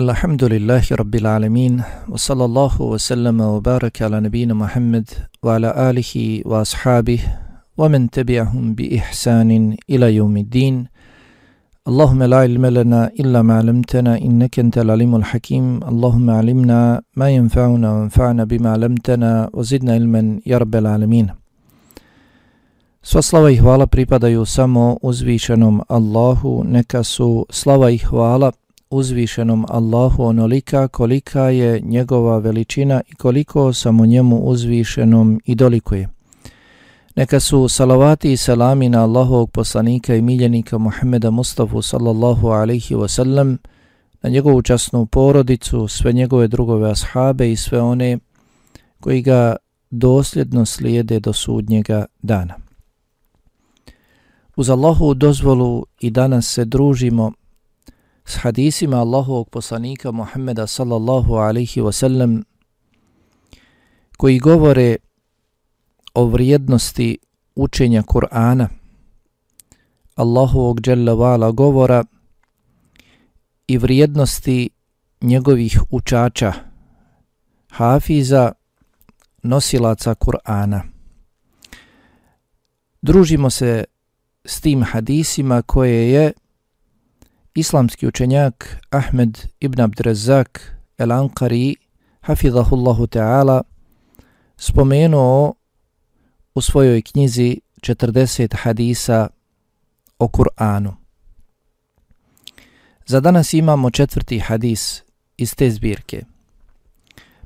الحمد لله رب العالمين وصلى الله وسلم وبارك على نبينا محمد وعلى آله وأصحابه ومن تبعهم بإحسان إلى يوم الدين اللهم لا علم لنا إلا ما علمتنا إنك أنت العليم الحكيم اللهم علمنا ما ينفعنا وانفعنا بما علمتنا وزدنا علما يا رب العالمين Sva slava i hvala pripadaju samo uzvišenom Allahu, neka su slava i hvala uzvišenom Allahu onolika kolika je njegova veličina i koliko samo njemu uzvišenom i dolikuje. Neka su salavati i salami na Allahovog poslanika i miljenika Muhammeda Mustafa sallallahu alaihi wasallam, na njegovu časnu porodicu, sve njegove drugove ashabe i sve one koji ga dosljedno slijede do sudnjega dana. Uz Allahu dozvolu i danas se družimo s hadisima Allahovog poslanika Muhammeda sallallahu alaihi wasallam koji govore o vrijednosti učenja Kur'ana, Allahovog dželle vala govora i vrijednosti njegovih učača, hafiza, nosilaca Kur'ana. Družimo se s tim hadisima koje je islamski učenjak Ahmed ibn Abdrazak el-Ankari hafidhahullahu ta'ala spomenuo u svojoj knjizi 40 hadisa o Kur'anu. Za danas imamo četvrti hadis iz te zbirke.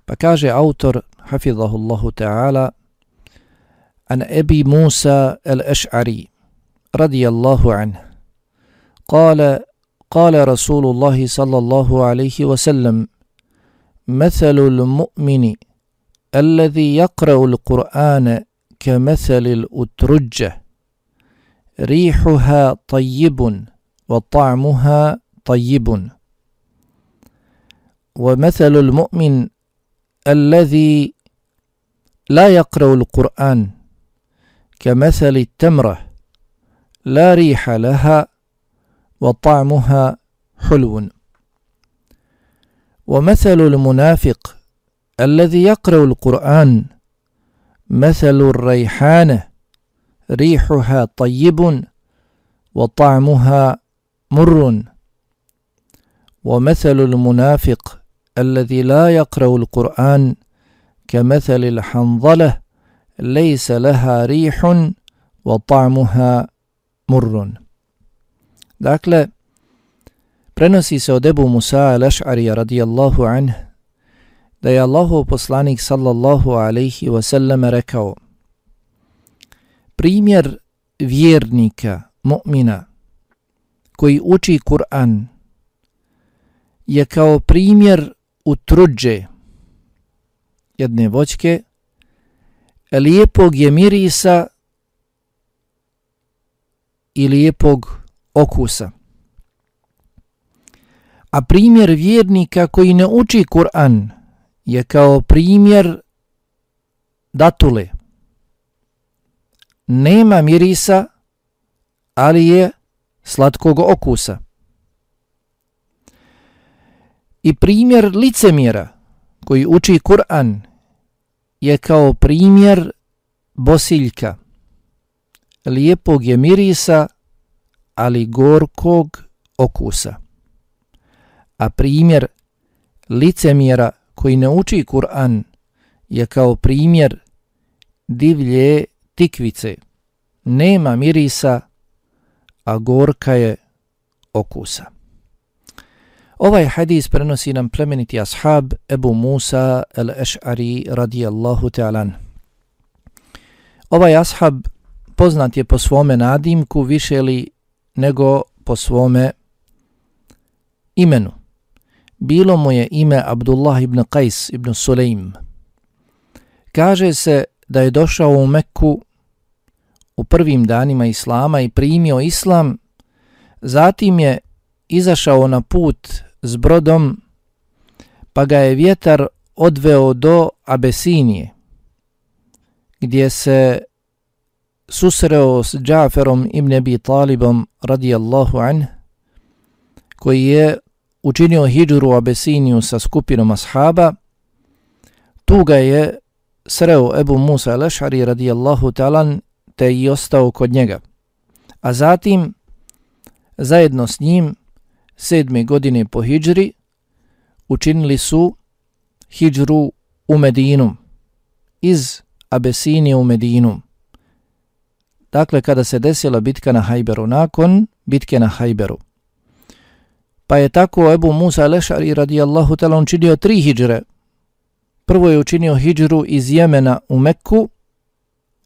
Pa kaže autor hafidhahullahu ta'ala an Ebi Musa el-Eš'ari radijallahu anhu قال قال رسول الله صلى الله عليه وسلم مثل المؤمن الذي يقرأ القرآن كمثل الأترجة ريحها طيب وطعمها طيب. ومثل المؤمن الذي لا يقرأ القرآن كمثل التمرة لا ريح لها وطعمها حلو. ومثل المنافق الذي يقرأ القرآن مثل الريحانة ريحها طيب وطعمها مر. ومثل المنافق الذي لا يقرأ القرآن كمثل الحنظلة ليس لها ريح وطعمها مر. Dakle, prenosi se od Ebu Musa al-Aš'arija radijallahu anh da je Allahov poslanik sallallahu alaihi wasallam rekao primjer vjernika, mu'mina, koji uči Kur'an je kao primjer utruđe jedne voćke, lijepog je mirisa i lijepog okusa. A primjer vjernika koji ne uči Kur'an je kao primjer datule. Nema mirisa, ali je slatkog okusa. I primjer licemjera koji uči Kur'an je kao primjer bosiljka. Lijepog je mirisa, ali gorkog okusa. A primjer licemjera koji ne uči Kur'an je kao primjer divlje tikvice. Nema mirisa, a gorka je okusa. Ovaj hadis prenosi nam plemeniti ashab Ebu Musa el-Eš'ari radijallahu ta'alan. Ovaj ashab poznat je po svome nadimku više li nego po svome imenu. Bilo mu je ime Abdullah ibn Qais ibn Sulaim. Kaže se da je došao u Mekku u prvim danima Islama i primio Islam, zatim je izašao na put s brodom, pa ga je vjetar odveo do Abesinije, gdje se susreo s Džaferom ibn Abi Talibom radijallahu anh, koji je učinio hijđuru u Abesiniju sa skupinom ashaba, tu ga je sreo Ebu Musa al-Ešari radijallahu talan te i ostao kod njega. A zatim, zajedno s njim, sedme godine po hijđri, učinili su hijđru u Medinu, iz Abesinije u Medinu. Dakle, kada se desila bitka na Hajberu, nakon bitke na Hajberu. Pa je tako Ebu Musa Lešari radijallahu tala učinio tri hijđre. Prvo je učinio hijđru iz Jemena u Mekku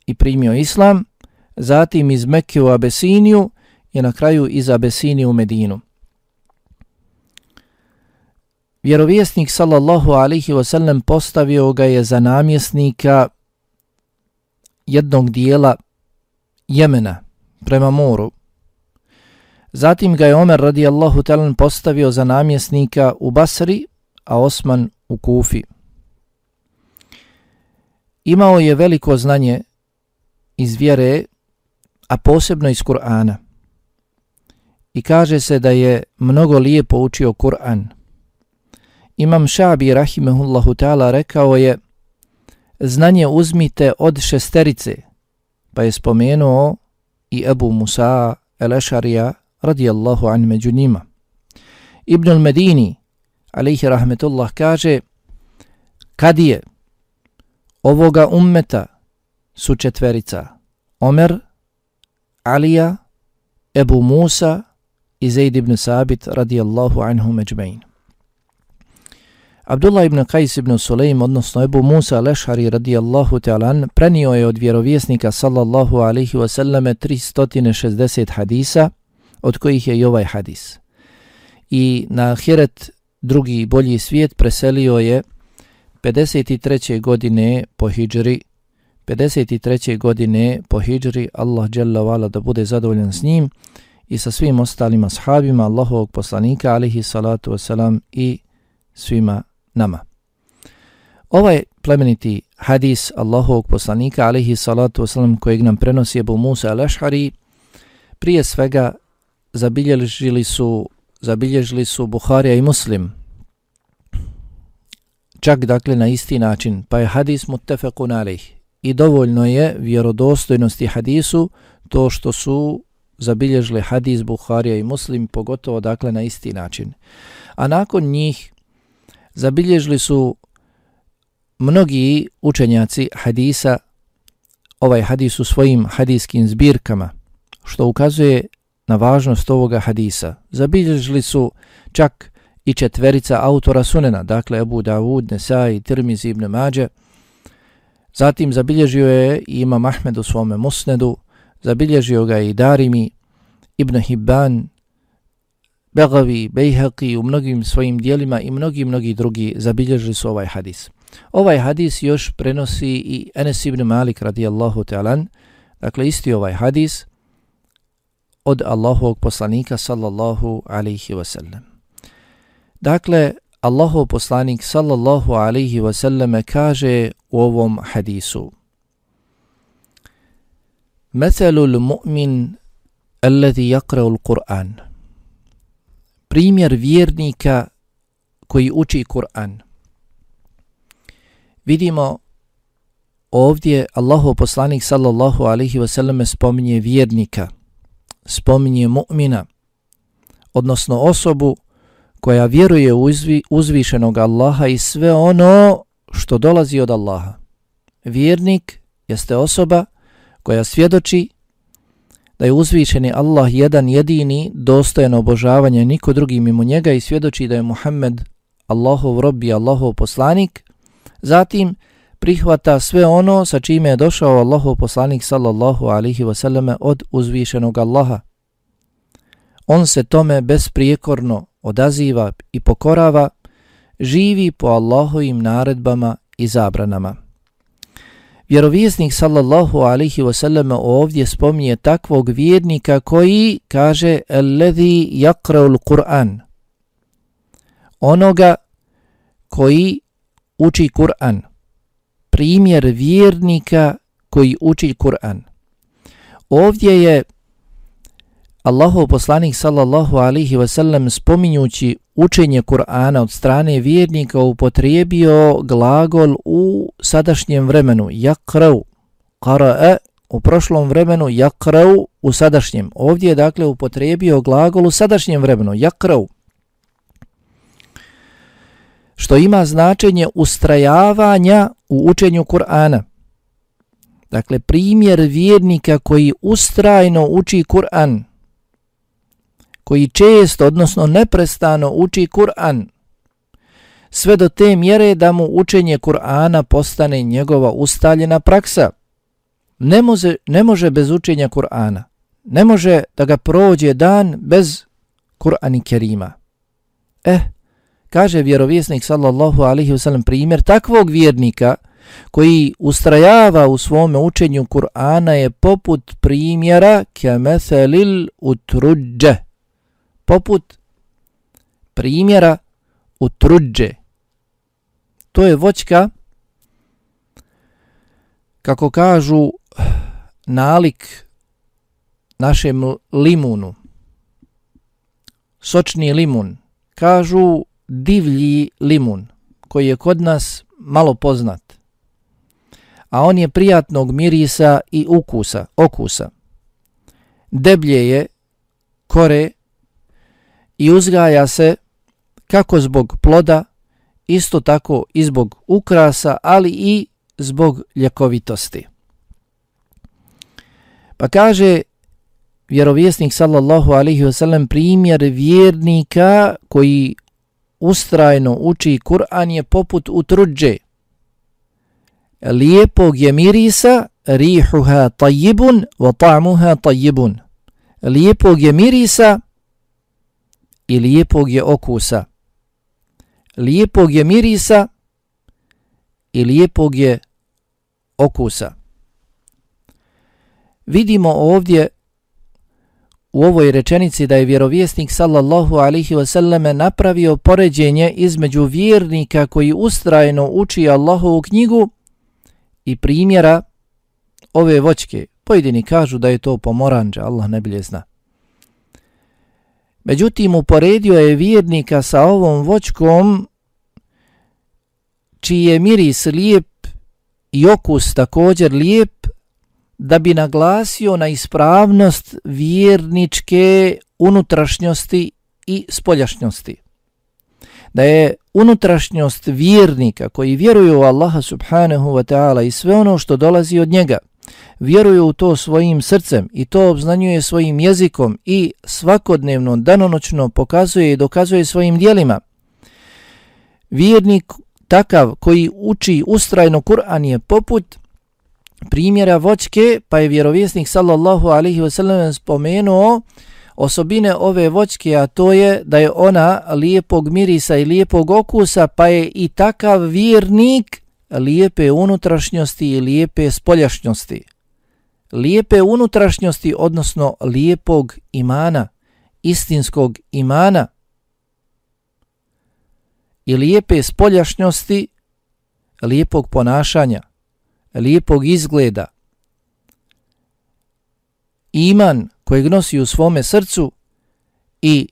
i primio islam, zatim iz Mekke u Abesiniju i na kraju iz Abesinije u Medinu. Vjerovjesnik sallallahu alihi wasallam postavio ga je za namjesnika jednog dijela Jemena prema moru. Zatim ga je Omer radijallahu talan postavio za namjesnika u Basri, a Osman u Kufi. Imao je veliko znanje iz vjere, a posebno iz Kur'ana. I kaže se da je mnogo lijepo učio Kur'an. Imam Šabi rahimehullahu ta'ala rekao je znanje uzmite od šesterice, pa je spomenuo i Ebu Musa el-Ešarija radijallahu an među njima. Ibn al-Medini, alaihi rahmetullah, kaže kad je ovoga ummeta su četverica Omer, Alija, Ebu Musa i Zaid ibn Sabit radijallahu anhu međbein. Abdullah ibn Qais ibn Sulaim, odnosno Ebu Musa Lešari radijallahu ta'alan, prenio je od vjerovjesnika sallallahu alaihi wasallame 360 hadisa, od kojih je i ovaj hadis. I na Hiret, drugi bolji svijet, preselio je 53. godine po hijđri, 53. godine po hijđri, Allah dželle vala da bude zadovoljan s njim i sa svim ostalim ashabima Allahovog poslanika, alihi salatu wasalam, i svima nama. Ovaj plemeniti hadis Allahovog poslanika alihi salatu wasalam kojeg nam prenosi Ebu Musa al-Ash'ari prije svega zabilježili su zabilježili su Buharija i Muslim. Čak dakle na isti način pa je hadis muttefaqun alejh i dovoljno je vjerodostojnosti hadisu to što su zabilježili hadis Buharija i Muslim pogotovo dakle na isti način. A nakon njih zabilježili su mnogi učenjaci hadisa ovaj hadis u svojim hadiskim zbirkama, što ukazuje na važnost ovoga hadisa. Zabilježili su čak i četverica autora sunena, dakle Abu Dawud, Nesai, Tirmiz ibn Mađe. Zatim zabilježio je i Imam Ahmed u svome musnedu, zabilježio ga i Darimi, Ibn Hibban, Begavi, Bejhaqi u mnogim svojim dijelima i mnogi, mnogi drugi zabilježili su ovaj hadis. Ovaj hadis još prenosi i Enes ibn Malik radijallahu ta'alan, dakle isti ovaj hadis od Allahovog poslanika sallallahu alaihi wasallam. Dakle, Allahov poslanik sallallahu alaihi wasallam kaže u ovom hadisu Methalul mu'min alladhi yakra'u al-Qur'an primjer vjernika koji uči Kur'an. Vidimo ovdje Allahov poslanik sallallahu alaihi wasallam spominje vjernika, spominje mu'mina, odnosno osobu koja vjeruje u uzvi, uzvišenog Allaha i sve ono što dolazi od Allaha. Vjernik jeste osoba koja svjedoči da je uzvišeni Allah jedan jedini dostojan obožavanja niko drugi mimo njega i svjedoči da je Muhammed Allahov rob i Allahov poslanik, zatim prihvata sve ono sa čime je došao Allahov poslanik sallallahu alihi wasallam od uzvišenog Allaha. On se tome besprijekorno odaziva i pokorava, živi po Allahovim naredbama i zabranama. Vjerovjesnik sallallahu alaihi wasallam ovdje spominje takvog vjernika koji kaže Alladhi yakra'ul Kur'an. Onoga koji uči Kur'an. Primjer vjernika koji uči Kur'an. Ovdje je Allahov poslanik sallallahu alihi wasallam spominjući učenje Kur'ana od strane vjernika upotrijebio glagol u sadašnjem vremenu yakrau qara'a u prošlom vremenu yakrau u sadašnjem. Ovdje je dakle upotrijebio glagol u sadašnjem vremenu yakrau što ima značenje ustrajavanja u učenju Kur'ana. Dakle primjer vjernika koji ustrajno uči Kur'an koji često, odnosno neprestano uči Kur'an, sve do te mjere da mu učenje Kur'ana postane njegova ustaljena praksa. Ne može, ne može bez učenja Kur'ana. Ne može da ga prođe dan bez Kur'ani Kerima. Eh, kaže vjerovjesnik sallallahu alaihi wasallam primjer takvog vjernika koji ustrajava u svome učenju Kur'ana je poput primjera kemethelil utruđe poput primjera u truđe. To je voćka, kako kažu, nalik našem limunu. Sočni limun. Kažu divlji limun, koji je kod nas malo poznat. A on je prijatnog mirisa i ukusa, okusa. Deblje je, kore, i uzgaja se kako zbog ploda, isto tako i zbog ukrasa, ali i zbog ljekovitosti. Pa kaže vjerovjesnik sallallahu alaihi wasallam primjer vjernika koji ustrajno uči Kur'an je poput utruđe. Lijepog je mirisa, rihuha tajibun, wa ta'muha tajibun. Lijepog je mirisa, i lijepog je okusa. Lijepog je mirisa i lijepog je okusa. Vidimo ovdje u ovoj rečenici da je vjerovjesnik sallallahu alaihi wasallam napravio poređenje između vjernika koji ustrajno uči Allahovu knjigu i primjera ove voćke. Pojedini kažu da je to pomoranđa, Allah ne bilje zna. Međutim, uporedio je vjernika sa ovom voćkom čiji je miris lijep i okus također lijep da bi naglasio na ispravnost vjerničke unutrašnjosti i spoljašnjosti. Da je unutrašnjost vjernika koji vjeruju u Allaha subhanahu wa ta'ala i sve ono što dolazi od njega – vjeruju u to svojim srcem i to obznanjuje svojim jezikom i svakodnevno, danonoćno pokazuje i dokazuje svojim dijelima. Vjernik takav koji uči ustrajno Kur'an je poput primjera voćke, pa je vjerovjesnik sallallahu alaihi wasallam spomenuo osobine ove voćke, a to je da je ona lijepog mirisa i lijepog okusa, pa je i takav vjernik lijepe unutrašnjosti i lijepe spoljašnjosti lijepe unutrašnjosti, odnosno lijepog imana, istinskog imana i lijepe spoljašnjosti, lijepog ponašanja, lijepog izgleda, iman kojeg nosi u svome srcu i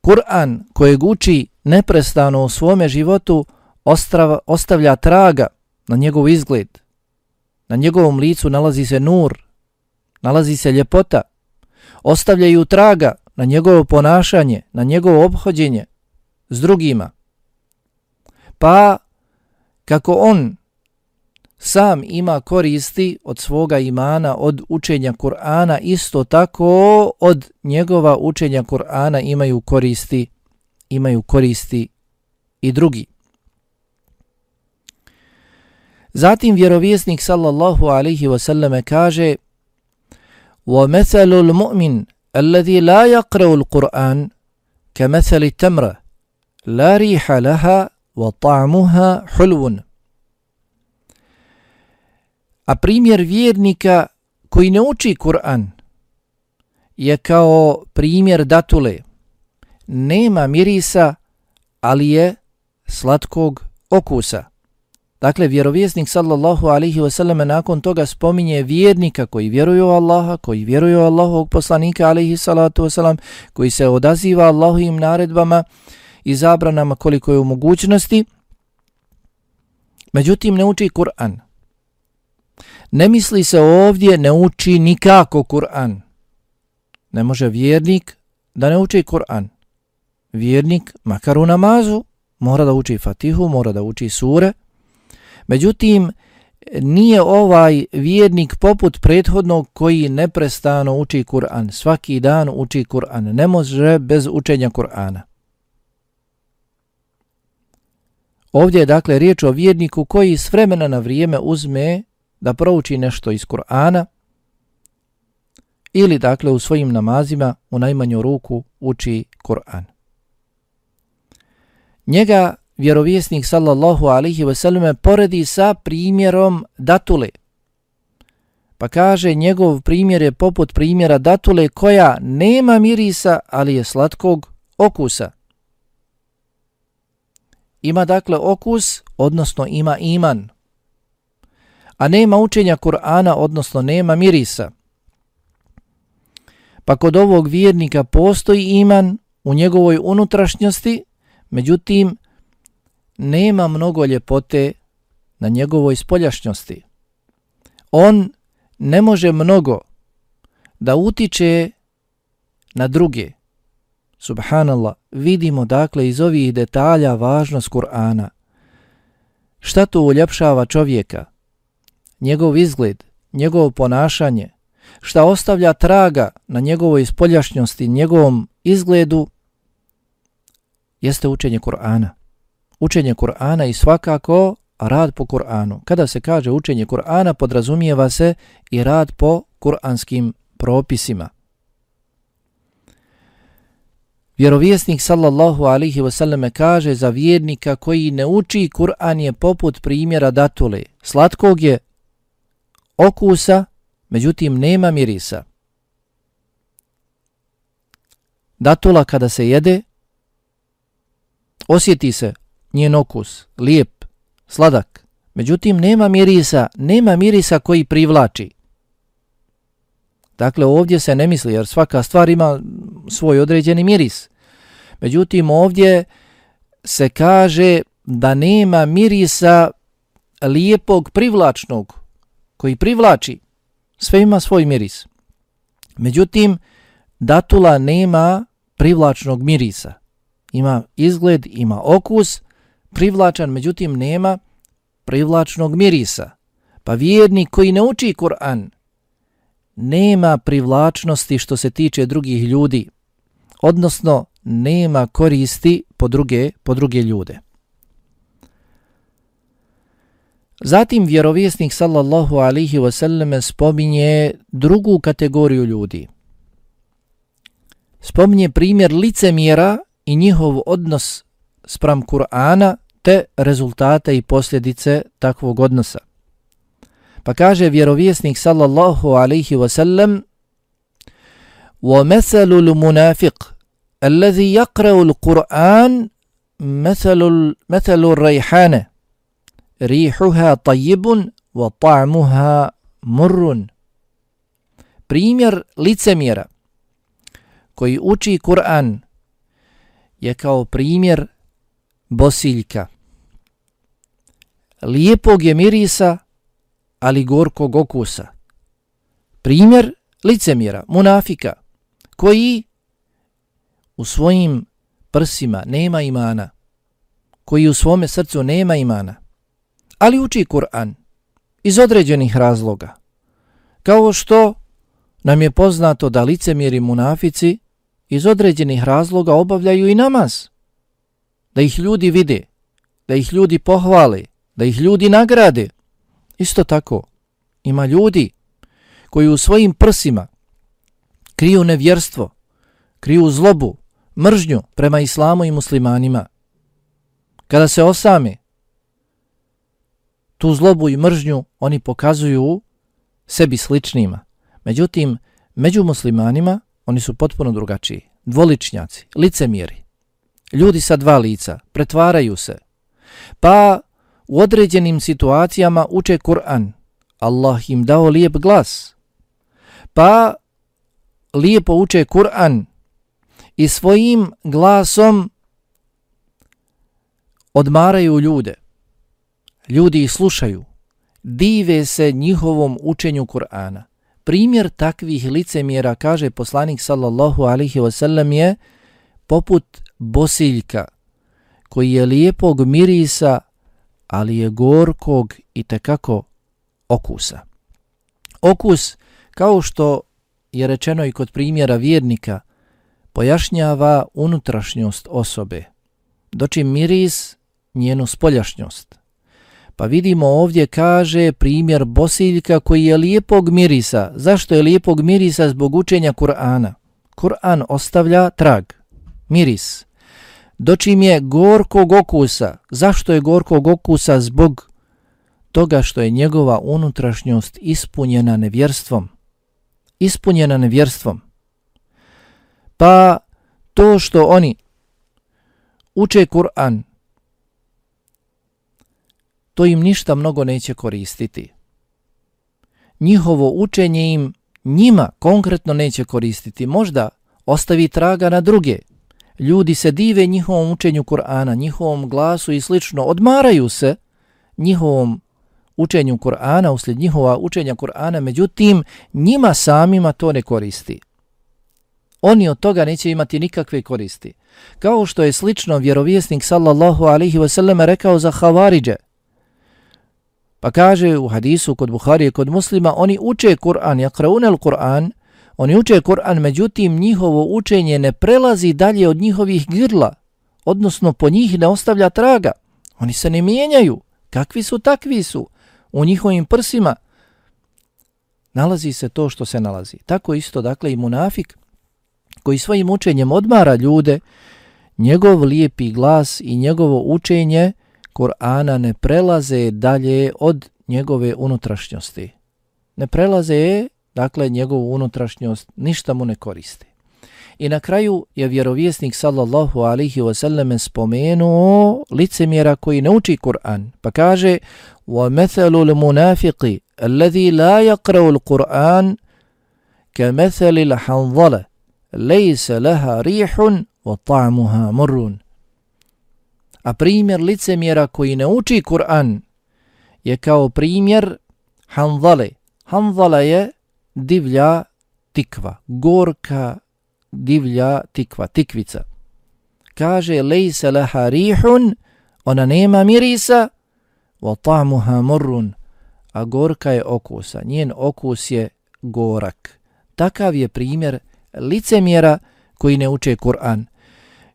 Kur'an kojeg uči neprestano u svome životu ostrava, ostavlja traga na njegov izgled – Na njegovom licu nalazi se nur, nalazi se ljepota, ostavljaju traga na njegovo ponašanje, na njegovo obhođenje s drugima. Pa, kako on sam ima koristi od svoga imana, od učenja Kur'ana, isto tako od njegova učenja Kur'ana imaju koristi, imaju koristi i drugi. Zatim vjerovjesnik sallallahu alaihi wa sallam kaže وَمَثَلُ الْمُؤْمِنِ الَّذِي لَا يَقْرَوُ الْقُرْآنِ كَمَثَلِ التَّمْرَ لَا رِيحَ لَهَا وَطَعْمُهَا حُلْوٌ A primjer vjernika koji ne uči Kur'an je kao primjer datule. Nema mirisa, ali je slatkog okusa. Dakle, vjerovjesnik sallallahu alihi wasallam nakon toga spominje vjernika koji vjeruju u Allaha, koji vjeruju u Allahovog poslanika alihi salatu wasallam, koji se odaziva Allahovim naredbama i zabranama koliko je u mogućnosti, međutim ne uči Kur'an. Ne misli se ovdje ne uči nikako Kur'an. Ne može vjernik da ne uči Kur'an. Vjernik, makar u namazu, mora da uči Fatihu, mora da uči sure, Međutim, nije ovaj vjernik poput prethodnog koji neprestano uči Kur'an. Svaki dan uči Kur'an. Ne može bez učenja Kur'ana. Ovdje je dakle riječ o vjerniku koji s vremena na vrijeme uzme da prouči nešto iz Kur'ana ili dakle u svojim namazima u najmanju ruku uči Kur'an. Njega vjerovjesnik sallallahu alihi wasallam poredi sa primjerom datule. Pa kaže njegov primjer je poput primjera datule koja nema mirisa, ali je slatkog okusa. Ima dakle okus, odnosno ima iman. A nema učenja Kur'ana, odnosno nema mirisa. Pa kod ovog vjernika postoji iman u njegovoj unutrašnjosti, međutim, nema mnogo ljepote na njegovoj spoljašnjosti. On ne može mnogo da utiče na druge. Subhanallah, vidimo dakle iz ovih detalja važnost Kur'ana. Šta to uljepšava čovjeka? Njegov izgled, njegovo ponašanje, šta ostavlja traga na njegovoj spoljašnjosti, njegovom izgledu, jeste učenje Kur'ana učenje Kur'ana i svakako rad po Kur'anu. Kada se kaže učenje Kur'ana, podrazumijeva se i rad po kur'anskim propisima. Vjerovjesnik sallallahu alihi wasallam kaže za vjernika koji ne uči Kur'an je poput primjera datule. Slatkog je okusa, međutim nema mirisa. Datula kada se jede, osjeti se njen okus, lijep, sladak. Međutim, nema mirisa, nema mirisa koji privlači. Dakle, ovdje se ne misli, jer svaka stvar ima svoj određeni miris. Međutim, ovdje se kaže da nema mirisa lijepog, privlačnog, koji privlači. Sve ima svoj miris. Međutim, datula nema privlačnog mirisa. Ima izgled, ima okus, privlačan, međutim nema privlačnog mirisa. Pa vjernik koji ne uči Kur'an nema privlačnosti što se tiče drugih ljudi, odnosno nema koristi po druge, po druge ljude. Zatim vjerovjesnik sallallahu alihi wasallam spominje drugu kategoriju ljudi. Spominje primjer licemjera i njihov odnos spram Kur'ana te rezultate i posljedice takvog odnosa. Pa kaže vjerovjesnik sallallahu alaihi wa sallam وَمَثَلُ الْمُنَافِقِ الَّذِي يَقْرَوُ الْقُرْآنِ مثل, مثل الريحانة ريحها طيب وطعمها مر Primjer licemjera koji uči Kur'an je kao primjer bosiljka lijepog je mirisa, ali gorkog okusa. Primjer licemjera, munafika, koji u svojim prsima nema imana, koji u svome srcu nema imana, ali uči Kur'an iz određenih razloga. Kao što nam je poznato da licemjeri munafici iz određenih razloga obavljaju i namaz, da ih ljudi vide, da ih ljudi pohvale, da ih ljudi nagrade. Isto tako, ima ljudi koji u svojim prsima kriju nevjerstvo, kriju zlobu, mržnju prema islamu i muslimanima. Kada se osame, tu zlobu i mržnju oni pokazuju sebi sličnima. Međutim, među muslimanima oni su potpuno drugačiji. Dvoličnjaci, licemjeri, ljudi sa dva lica, pretvaraju se. Pa u određenim situacijama uče Kur'an. Allah im dao lijep glas. Pa lijepo uče Kur'an i svojim glasom odmaraju ljude. Ljudi ih slušaju, dive se njihovom učenju Kur'ana. Primjer takvih licemjera, kaže poslanik sallallahu alihi wasallam, je poput bosiljka koji je lijepog mirisa, ali je gorkog i tekako okusa. Okus, kao što je rečeno i kod primjera vjernika, pojašnjava unutrašnjost osobe, dočim miris njenu spoljašnjost. Pa vidimo ovdje kaže primjer bosiljka koji je lijepog mirisa. Zašto je lijepog mirisa zbog učenja Kur'ana? Kur'an ostavlja trag, miris. Dočim je gorkog okusa. Zašto je gorkog okusa? Zbog toga što je njegova unutrašnjost ispunjena nevjerstvom. Ispunjena nevjerstvom. Pa to što oni uče Kur'an, to im ništa mnogo neće koristiti. Njihovo učenje im njima konkretno neće koristiti. Možda ostavi traga na druge. Ljudi se dive njihovom učenju Kur'ana, njihovom glasu i slično. Odmaraju se njihovom učenju Kur'ana, uslijed njihova učenja Kur'ana, međutim, njima samima to ne koristi. Oni od toga neće imati nikakve koristi. Kao što je slično vjerovjesnik sallallahu alaihi wasallam rekao za Havariđe. Pa kaže u hadisu kod Buharije, kod muslima, oni uče Kur'an, jakraunel Kur'an, oni uče Kur'an, međutim njihovo učenje ne prelazi dalje od njihovih grla, odnosno po njih ne ostavlja traga. Oni se ne mijenjaju. Kakvi su, takvi su. U njihovim prsima nalazi se to što se nalazi. Tako isto, dakle, i munafik koji svojim učenjem odmara ljude, njegov lijepi glas i njegovo učenje Kur'ana ne prelaze dalje od njegove unutrašnjosti. Ne prelaze, dakle, njegovu unutrašnjost, ništa mu ne koristi. I na kraju je vjerovjesnik sallallahu alihi wasallam spomenuo licemjera koji ne uči Kur'an, pa kaže وَمَثَلُ الْمُنَافِقِ الَّذِي لَا يَقْرَوُ الْقُرْآنِ كَمَثَلِ الْحَنْظَلَ لَيْسَ لَهَا رِيحٌ وَطَعْمُهَا مُرٌ A primjer licemjera koji ne uči Kur'an je kao primjer Hanzale. Hanzala je divlja tikva, gorka divlja tikva, tikvica. Kaže, lejse leha rihun, ona nema mirisa, wa ta'muha murrun, a gorka je okusa. Njen okus je gorak. Takav je primjer licemjera koji ne uče Kur'an.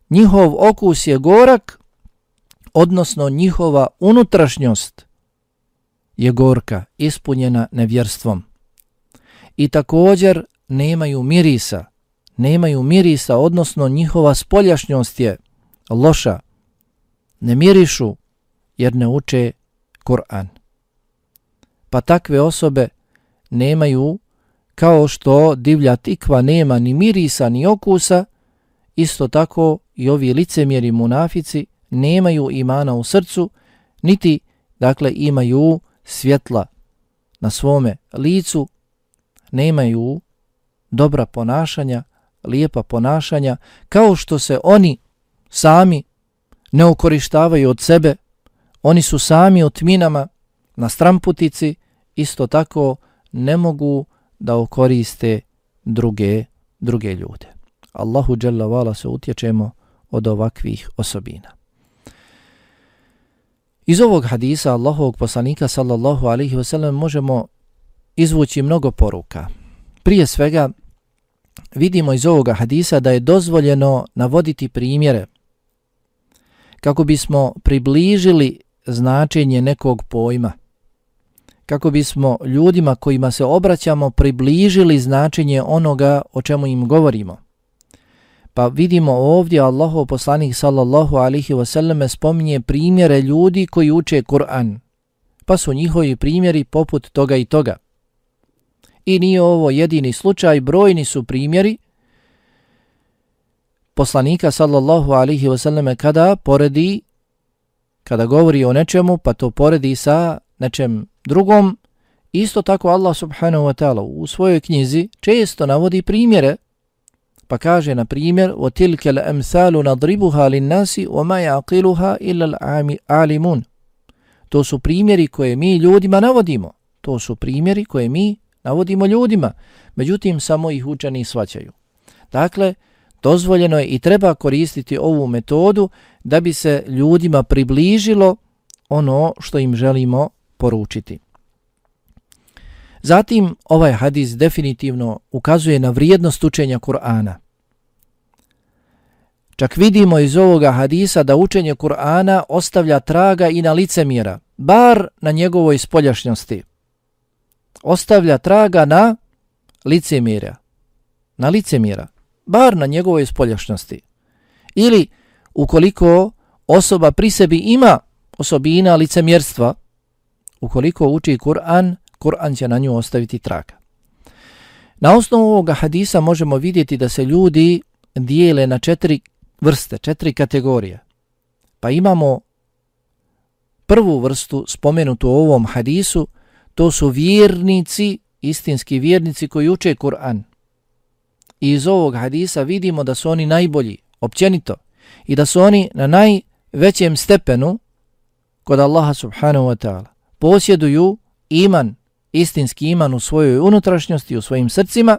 Njihov okus je gorak, odnosno njihova unutrašnjost je gorka, ispunjena nevjerstvom. I također nemaju mirisa, nemaju mirisa, odnosno njihova spoljašnjost je loša. Ne mirišu jer ne uče Kur'an. Pa takve osobe nemaju, kao što divlja tikva nema ni mirisa ni okusa, isto tako i ovi licemjeri munafici nemaju imana u srcu, niti dakle imaju svjetla na svome licu, nemaju dobra ponašanja, lijepa ponašanja, kao što se oni sami ne okorištavaju od sebe, oni su sami u tminama na stramputici, isto tako ne mogu da okoriste druge, druge ljude. Allahu dželle vala se utječemo od ovakvih osobina. Iz ovog hadisa Allahovog poslanika sallallahu alaihi wasallam možemo izvući mnogo poruka. Prije svega vidimo iz ovoga hadisa da je dozvoljeno navoditi primjere kako bismo približili značenje nekog pojma, kako bismo ljudima kojima se obraćamo približili značenje onoga o čemu im govorimo. Pa vidimo ovdje Allahov poslanik sallallahu alihi wasallam spominje primjere ljudi koji uče Kur'an. Pa su njihovi primjeri poput toga i toga. I nije ovo jedini slučaj, brojni su primjeri poslanika sallallahu alihi wasallam kada poredi kada govori o nečemu pa to poredi sa nečem drugom, isto tako Allah subhanahu wa ta'ala u svojoj knjizi često navodi primjere pa kaže na primjer وَتِلْكَ الْأَمْثَالُ نَضْرِبُهَا لِلنَّاسِ وَمَا يَعْقِلُهَا إِلَّا الْعَالِمُونَ To su primjeri koje mi ljudima navodimo. To su primjeri koje mi navodimo ljudima. Međutim, samo ih učeni svaćaju. Dakle, dozvoljeno je i treba koristiti ovu metodu da bi se ljudima približilo ono što im želimo poručiti. Zatim, ovaj hadis definitivno ukazuje na vrijednost učenja Kur'ana. Čak vidimo iz ovoga hadisa da učenje Kur'ana ostavlja traga i na licemjera, bar na njegovoj spoljašnjosti. Ostavlja traga na licemira. na licemira. bar na njegovoj spoljašnjosti. Ili ukoliko osoba pri sebi ima osobina licemjerstva, ukoliko uči Kur'an, Kur'an će na nju ostaviti traga. Na osnovu ovoga hadisa možemo vidjeti da se ljudi dijele na četiri vrste, četiri kategorije. Pa imamo prvu vrstu spomenutu u ovom hadisu, to su vjernici, istinski vjernici koji uče Kur'an. I iz ovog hadisa vidimo da su oni najbolji, općenito, i da su oni na najvećem stepenu kod Allaha subhanahu wa ta'ala. Posjeduju iman, istinski iman u svojoj unutrašnjosti, u svojim srcima,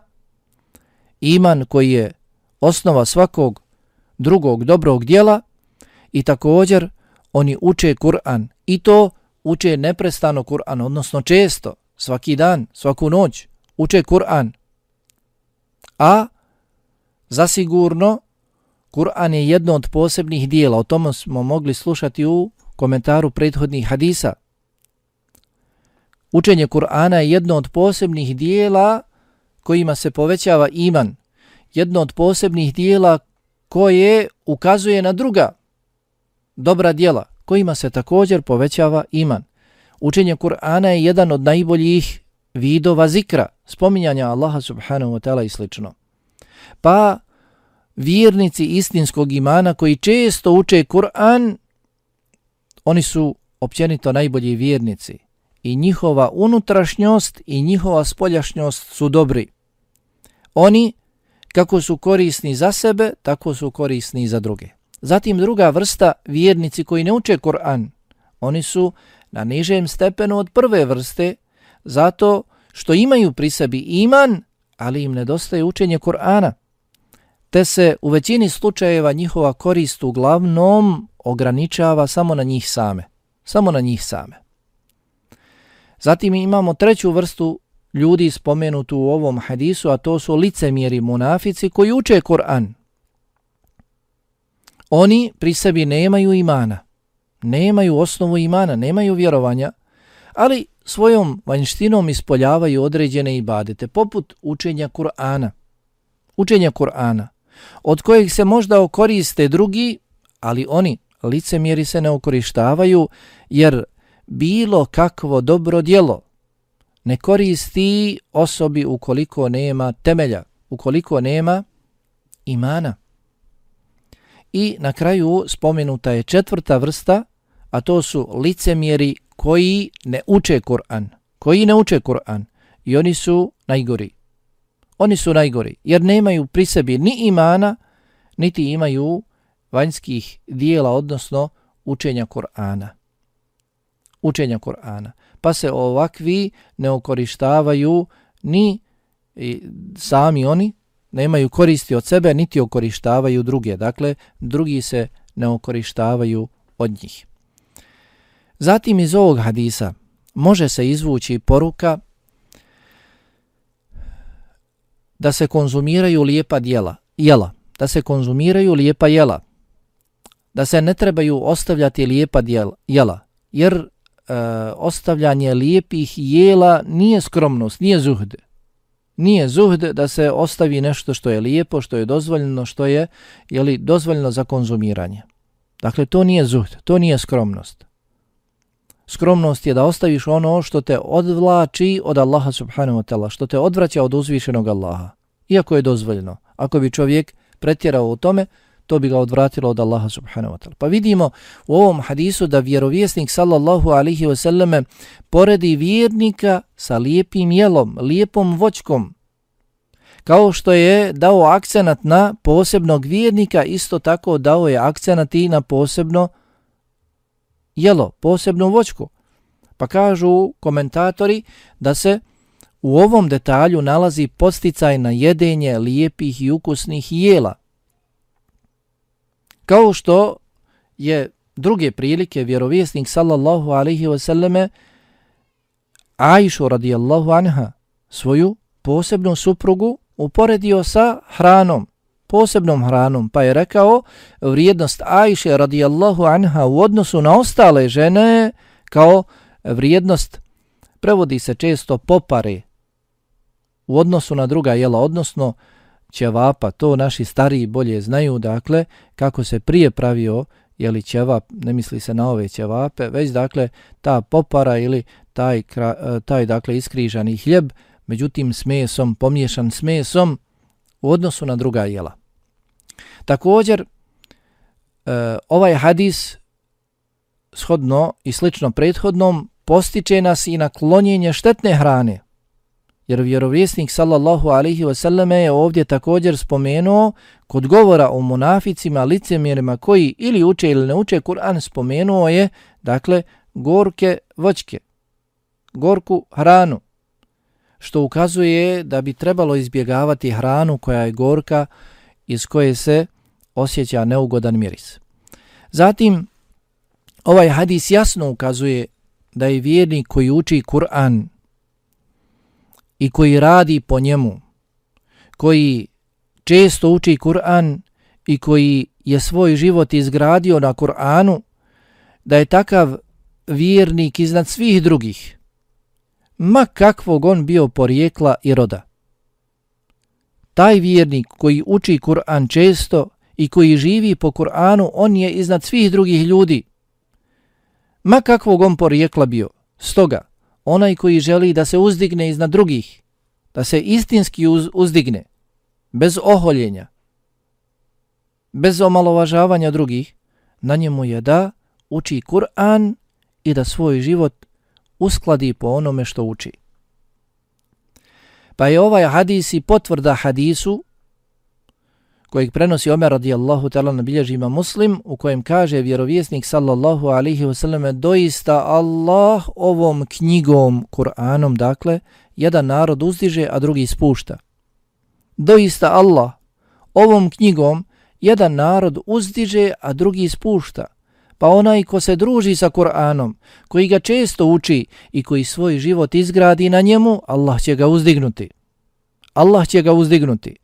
iman koji je osnova svakog drugog dobrog dijela i također oni uče Kur'an i to uče neprestano Kur'an, odnosno često, svaki dan, svaku noć, uče Kur'an. A zasigurno Kur'an je jedno od posebnih dijela, o tome smo mogli slušati u komentaru prethodnih hadisa. Učenje Kur'ana je jedno od posebnih dijela kojima se povećava iman. Jedno od posebnih dijela koje ukazuje na druga dobra dijela kojima se također povećava iman. Učenje Kur'ana je jedan od najboljih vidova zikra, spominjanja Allaha subhanahu wa ta'ala i sl. Pa vjernici istinskog imana koji često uče Kur'an, oni su općenito najbolji vjernici i njihova unutrašnjost i njihova spoljašnjost su dobri. Oni, kako su korisni za sebe, tako su korisni za druge. Zatim druga vrsta, vjernici koji ne uče Kur'an, oni su na nižem stepenu od prve vrste, zato što imaju pri sebi iman, ali im nedostaje učenje Kur'ana. Te se u većini slučajeva njihova korist uglavnom ograničava samo na njih same. Samo na njih same. Zatim imamo treću vrstu ljudi spomenutu u ovom hadisu, a to su licemjeri munafici koji uče Kur'an. Oni pri sebi nemaju imana, nemaju osnovu imana, nemaju vjerovanja, ali svojom vanjštinom ispoljavaju određene ibadete, poput učenja Kur'ana. Učenja Kur'ana, od kojih se možda okoriste drugi, ali oni, licemjeri, se ne okorištavaju, jer bilo kakvo dobro djelo ne koristi osobi ukoliko nema temelja, ukoliko nema imana. I na kraju spomenuta je četvrta vrsta, a to su licemjeri koji ne uče Kur'an. Koji ne uče Kur'an. I oni su najgori. Oni su najgori jer nemaju pri sebi ni imana, niti imaju vanjskih dijela, odnosno učenja Kur'ana učenja Kur'ana. Pa se ovakvi ne okorištavaju ni sami oni, nemaju koristi od sebe, niti okorištavaju druge. Dakle, drugi se ne okorištavaju od njih. Zatim iz ovog hadisa može se izvući poruka da se konzumiraju lijepa djela, jela, da se konzumiraju lijepa jela, da se ne trebaju ostavljati lijepa djela, jela, jer e, ostavljanje lijepih jela nije skromnost, nije zuhd. Nije zuhd da se ostavi nešto što je lijepo, što je dozvoljeno, što je jeli, dozvoljeno za konzumiranje. Dakle, to nije zuhd, to nije skromnost. Skromnost je da ostaviš ono što te odvlači od Allaha subhanahu wa ta'ala, što te odvraća od uzvišenog Allaha. Iako je dozvoljeno. Ako bi čovjek pretjerao u tome, to bi ga odvratilo od Allaha subhanahu wa ta'ala. Pa vidimo u ovom hadisu da vjerovjesnik sallallahu alihi wasallame poredi vjernika sa lijepim jelom, lijepom voćkom, kao što je dao akcenat na posebnog vjernika, isto tako dao je akcenat i na posebno jelo, posebnu voćku. Pa kažu komentatori da se u ovom detalju nalazi posticaj na jedenje lijepih i ukusnih jela. Kao što je druge prilike vjerovjesnik sallallahu alaihi wasallame Aishu radijallahu anha svoju posebnu suprugu uporedio sa hranom, posebnom hranom, pa je rekao vrijednost Ajše radijallahu anha u odnosu na ostale žene kao vrijednost, prevodi se često popare u odnosu na druga jela, odnosno ćevapa, to naši stariji bolje znaju, dakle, kako se prije pravio, jeli ćevap, ne misli se na ove ćevape, već dakle, ta popara ili taj, e, taj dakle, iskrižani hljeb, međutim s mesom, pomiješan s mesom u odnosu na druga jela. Također, e, ovaj hadis shodno i slično prethodnom postiče nas i na klonjenje štetne hrane. Jer vjerovjesnik sallallahu alaihi wasallam je ovdje također spomenuo kod govora o munaficima, licemjerima koji ili uče ili ne uče Kur'an spomenuo je dakle gorke voćke, gorku hranu što ukazuje da bi trebalo izbjegavati hranu koja je gorka iz koje se osjeća neugodan miris. Zatim, ovaj hadis jasno ukazuje da je vjernik koji uči Kur'an i koji radi po njemu, koji često uči Kur'an i koji je svoj život izgradio na Kur'anu, da je takav vjernik iznad svih drugih, ma kakvog on bio porijekla i roda. Taj vjernik koji uči Kur'an često i koji živi po Kur'anu, on je iznad svih drugih ljudi. Ma kakvog on porijekla bio. Stoga, onaj koji želi da se uzdigne iznad drugih, da se istinski uz, uzdigne, bez oholjenja, bez omalovažavanja drugih, na njemu je da uči Kur'an i da svoj život uskladi po onome što uči. Pa je ovaj hadis i potvrda hadisu kojeg prenosi Omer radijallahu ta'ala na bilježima muslim u kojem kaže vjerovjesnik sallallahu alihi wasallam doista Allah ovom knjigom, Kur'anom dakle, jedan narod uzdiže a drugi spušta. Doista Allah ovom knjigom jedan narod uzdiže a drugi spušta. Pa onaj ko se druži sa Kur'anom, koji ga često uči i koji svoj život izgradi na njemu, Allah će ga uzdignuti. Allah će ga uzdignuti.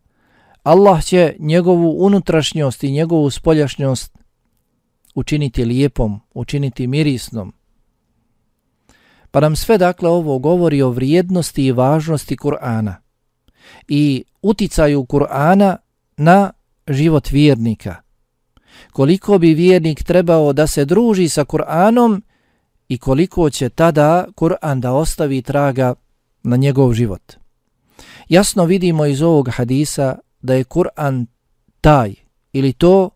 Allah će njegovu unutrašnjost i njegovu spoljašnjost učiniti lijepom, učiniti mirisnom. Pa nam sve dakle ovo govori o vrijednosti i važnosti Kur'ana i uticaju Kur'ana na život vjernika – koliko bi vjernik trebao da se druži sa Kur'anom i koliko će tada Kur'an da ostavi traga na njegov život. Jasno vidimo iz ovog hadisa da je Kur'an taj ili to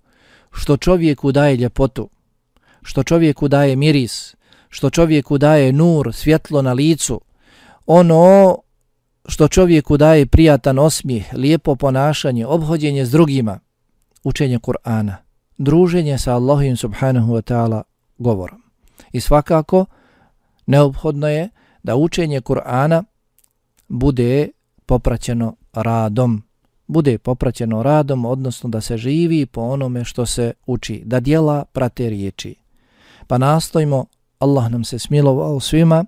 što čovjeku daje ljepotu, što čovjeku daje miris, što čovjeku daje nur, svjetlo na licu, ono što čovjeku daje prijatan osmijeh, lijepo ponašanje, obhođenje s drugima, učenje Kur'ana druženje sa Allahim subhanahu wa ta'ala govorom. I svakako neophodno je da učenje Kur'ana bude popraćeno radom. Bude popraćeno radom, odnosno da se živi po onome što se uči, da dijela prate riječi. Pa nastojimo, Allah nam se smilovao svima,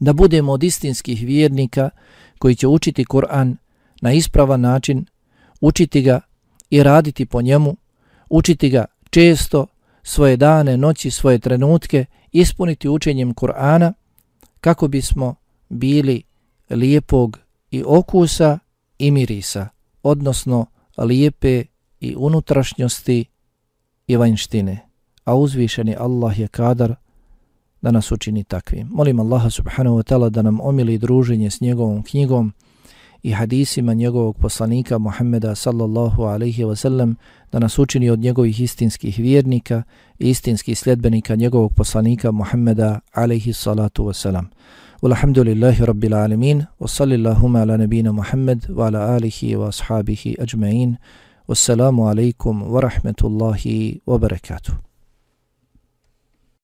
da budemo od istinskih vjernika koji će učiti Kur'an na ispravan način, učiti ga i raditi po njemu, učiti ga često, svoje dane, noći, svoje trenutke, ispuniti učenjem Kur'ana kako bismo bili lijepog i okusa i mirisa, odnosno lijepe i unutrašnjosti i vanjštine. A uzvišeni Allah je kadar da nas učini takvim. Molim Allaha subhanahu wa ta'ala da nam omili druženje s njegovom knjigom i hadisima njegovog poslanika Muhammeda sallallahu alaihi wa sallam da nas učini od njegovih istinskih vjernika i istinskih sljedbenika njegovog poslanika Muhammeda alaihi salatu wa salam. والحمد لله رب العالمين وصلى اللهم على نبينا محمد وعلى آله وأصحابه أجمعين والسلام عليكم ورحمة الله وبركاته.